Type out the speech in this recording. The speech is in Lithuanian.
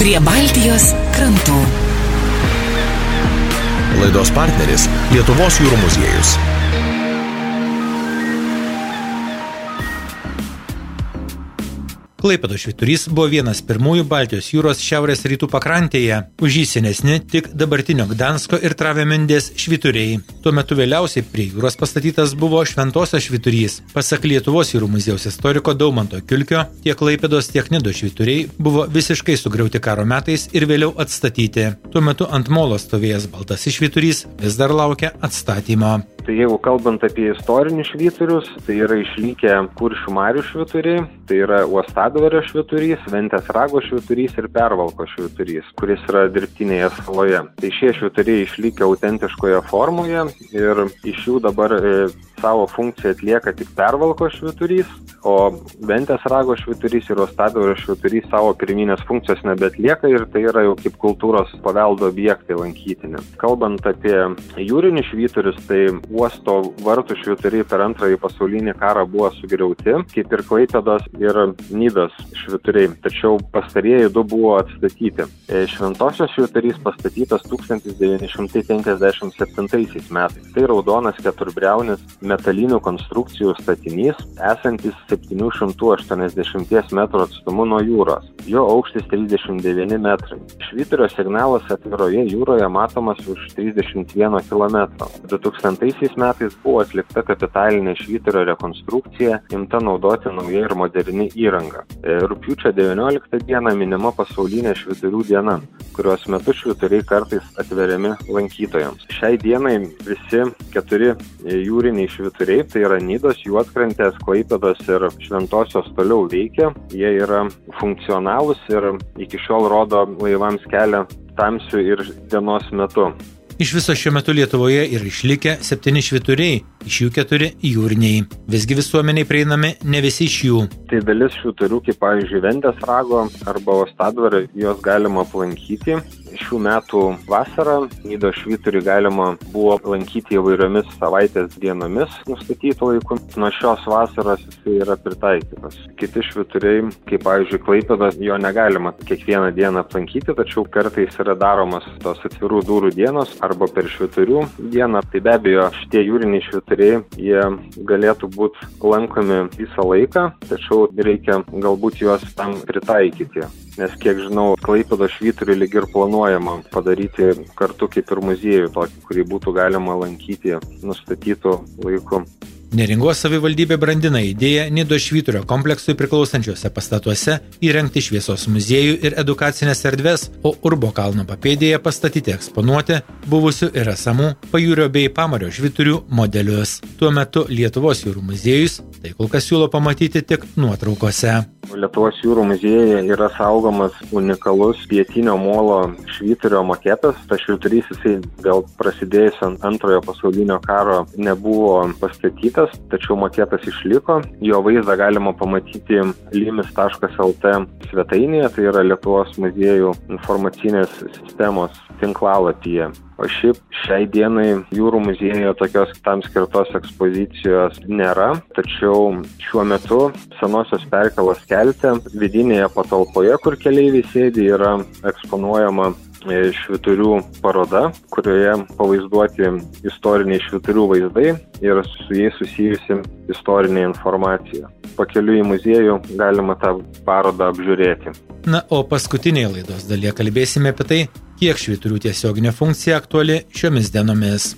prie Baltijos krantų. Laidos partneris Lietuvos jūrų muziejus. Klaipėdo šviturys buvo vienas pirmųjų Baltijos jūros šiaurės rytų pakrantėje, už jį senesni tik dabartinio Gdansko ir Travemindės švituriai. Tuo metu vėliausiai prie jūros pastatytas buvo Šventosios šviturys. Pasak Lietuvos jūrų muziejaus istoriko Daumanto Kilkio, tiek Klaipėdos, tiek Nido švituriai buvo visiškai sugriauti karo metais ir vėliau atstatyti. Tuo metu ant molo stovėjęs baltasis šviturys vis dar laukia atstatymo. Tai jeigu kalbant apie istorinius švyturius, tai yra išlikę Kuršių Marių švyturiai, tai yra Uostadvario švyturys, Ventės Rago švyturys ir Pervalko švyturys, kuris yra dirbtinėje saloje. Tai šie švyturiai išlikę autentiškoje formoje ir iš jų dabar e, savo funkciją atlieka tik Pervalko švyturys, o Ventės Rago švyturys ir Uostadvario švyturys savo pirminės funkcijos nebetlieka ir tai yra jau kaip kultūros paveldo objektai lankytini. Kalbant apie jūrinius švyturius, tai uosto vartų švyturiai per antrąjį pasaulinį karą buvo sugriauti, kaip ir Klaipėdos ir Nydos švyturiai, tačiau pastarieji du buvo atstatyti. E, Šventosios švyturys pastatytas 1957 metais. Tai raudonas keturbriaunis metalinių konstrukcijų statinys, esantis 780 m atstumu nuo jūros. Jo aukštis 39 metrai. Švyturio signalas atviroje jūroje matomas už 31 km. 2000 Šiais metais buvo atlikta kapitalinė švyturio rekonstrukcija, imta naudoti nauja ir moderni įranga. E, rūpiučio 19 dieną minima pasaulinė švyturių diena, kurios metu švyturiai kartais atveriami lankytojams. Šiai dienai visi keturi jūriniai švyturiai, tai yra Nydos, Juotkrantės, Klaipėdos ir Šventosios toliau veikia. Jie yra funkcionalūs ir iki šiol rodo laivams kelią tamsių ir dienos metu. Iš viso šiuo metu Lietuvoje yra išlikę septyni švituriai, iš jų keturi jūriniai. Visgi visuomeniai prieinami ne visi iš jų. Tai dalis šviturių, kaip pavyzdžiui, Vendės rago arba Ostadvarė, juos galima aplankyti šių metų vasarą Nido švyturį galima buvo lankyti įvairiomis savaitės dienomis nustatytų laikų. Nuo šios vasaros jisai yra pritaikytas. Kiti švyturiai, kaip pavyzdžiui Klaipėdas, jo negalima kiekvieną dieną aplankyti, tačiau kartais yra daromas tos atvirų durų dienos arba per švyturių dieną. Tai be abejo, šitie jūriniai švyturiai, jie galėtų būti lankomi visą laiką, tačiau reikia galbūt juos tam pritaikyti nes kiek žinau, Klaipėdo švyturį lyg ir planuojama padaryti kartu kaip ir muziejų tokį, kurį būtų galima lankyti nustatytų laiku. Neringos savivaldybė brandina idėją Nido švyturio kompleksui priklausančiuose pastatuose įrengti šviesos muziejų ir edukacinės erdves, o Urbo kalno papėdėje pastatyti eksponuoti buvusių ir esamų pajūrio bei pamario švyturių modelius. Tuo metu Lietuvos jūrų muziejus tai kol kas siūlo pamatyti tik nuotraukose. Lietuvos jūrų muziejuje yra saugomas unikalus pietinio molo švyturio maketas. Tas švyturys jisai gal prasidėjus ant antrojo pasaulinio karo nebuvo pastatytas tačiau maketas išliko. Jo vaizdą galima pamatyti limis.lt svetainėje, tai yra Lietuvos muziejų informacinės sistemos tinklalapyje. O šiaip šiai dienai jūrų muziejuje tokios tam skirtos ekspozicijos nėra, tačiau šiuo metu senosios perkelos kelte vidinėje patalpoje, kur keleiviai sėdi, yra eksponuojama E, šviturių paroda, kurioje pavaizduoti istoriniai šviturių vaizdai ir su jais susijusi istorinė informacija. Pakeliu į muziejų galima tą parodą apžiūrėti. Na, o paskutinėje laidos dalyje kalbėsime apie tai, kiek šviturių tiesioginė funkcija aktuali šiomis dienomis.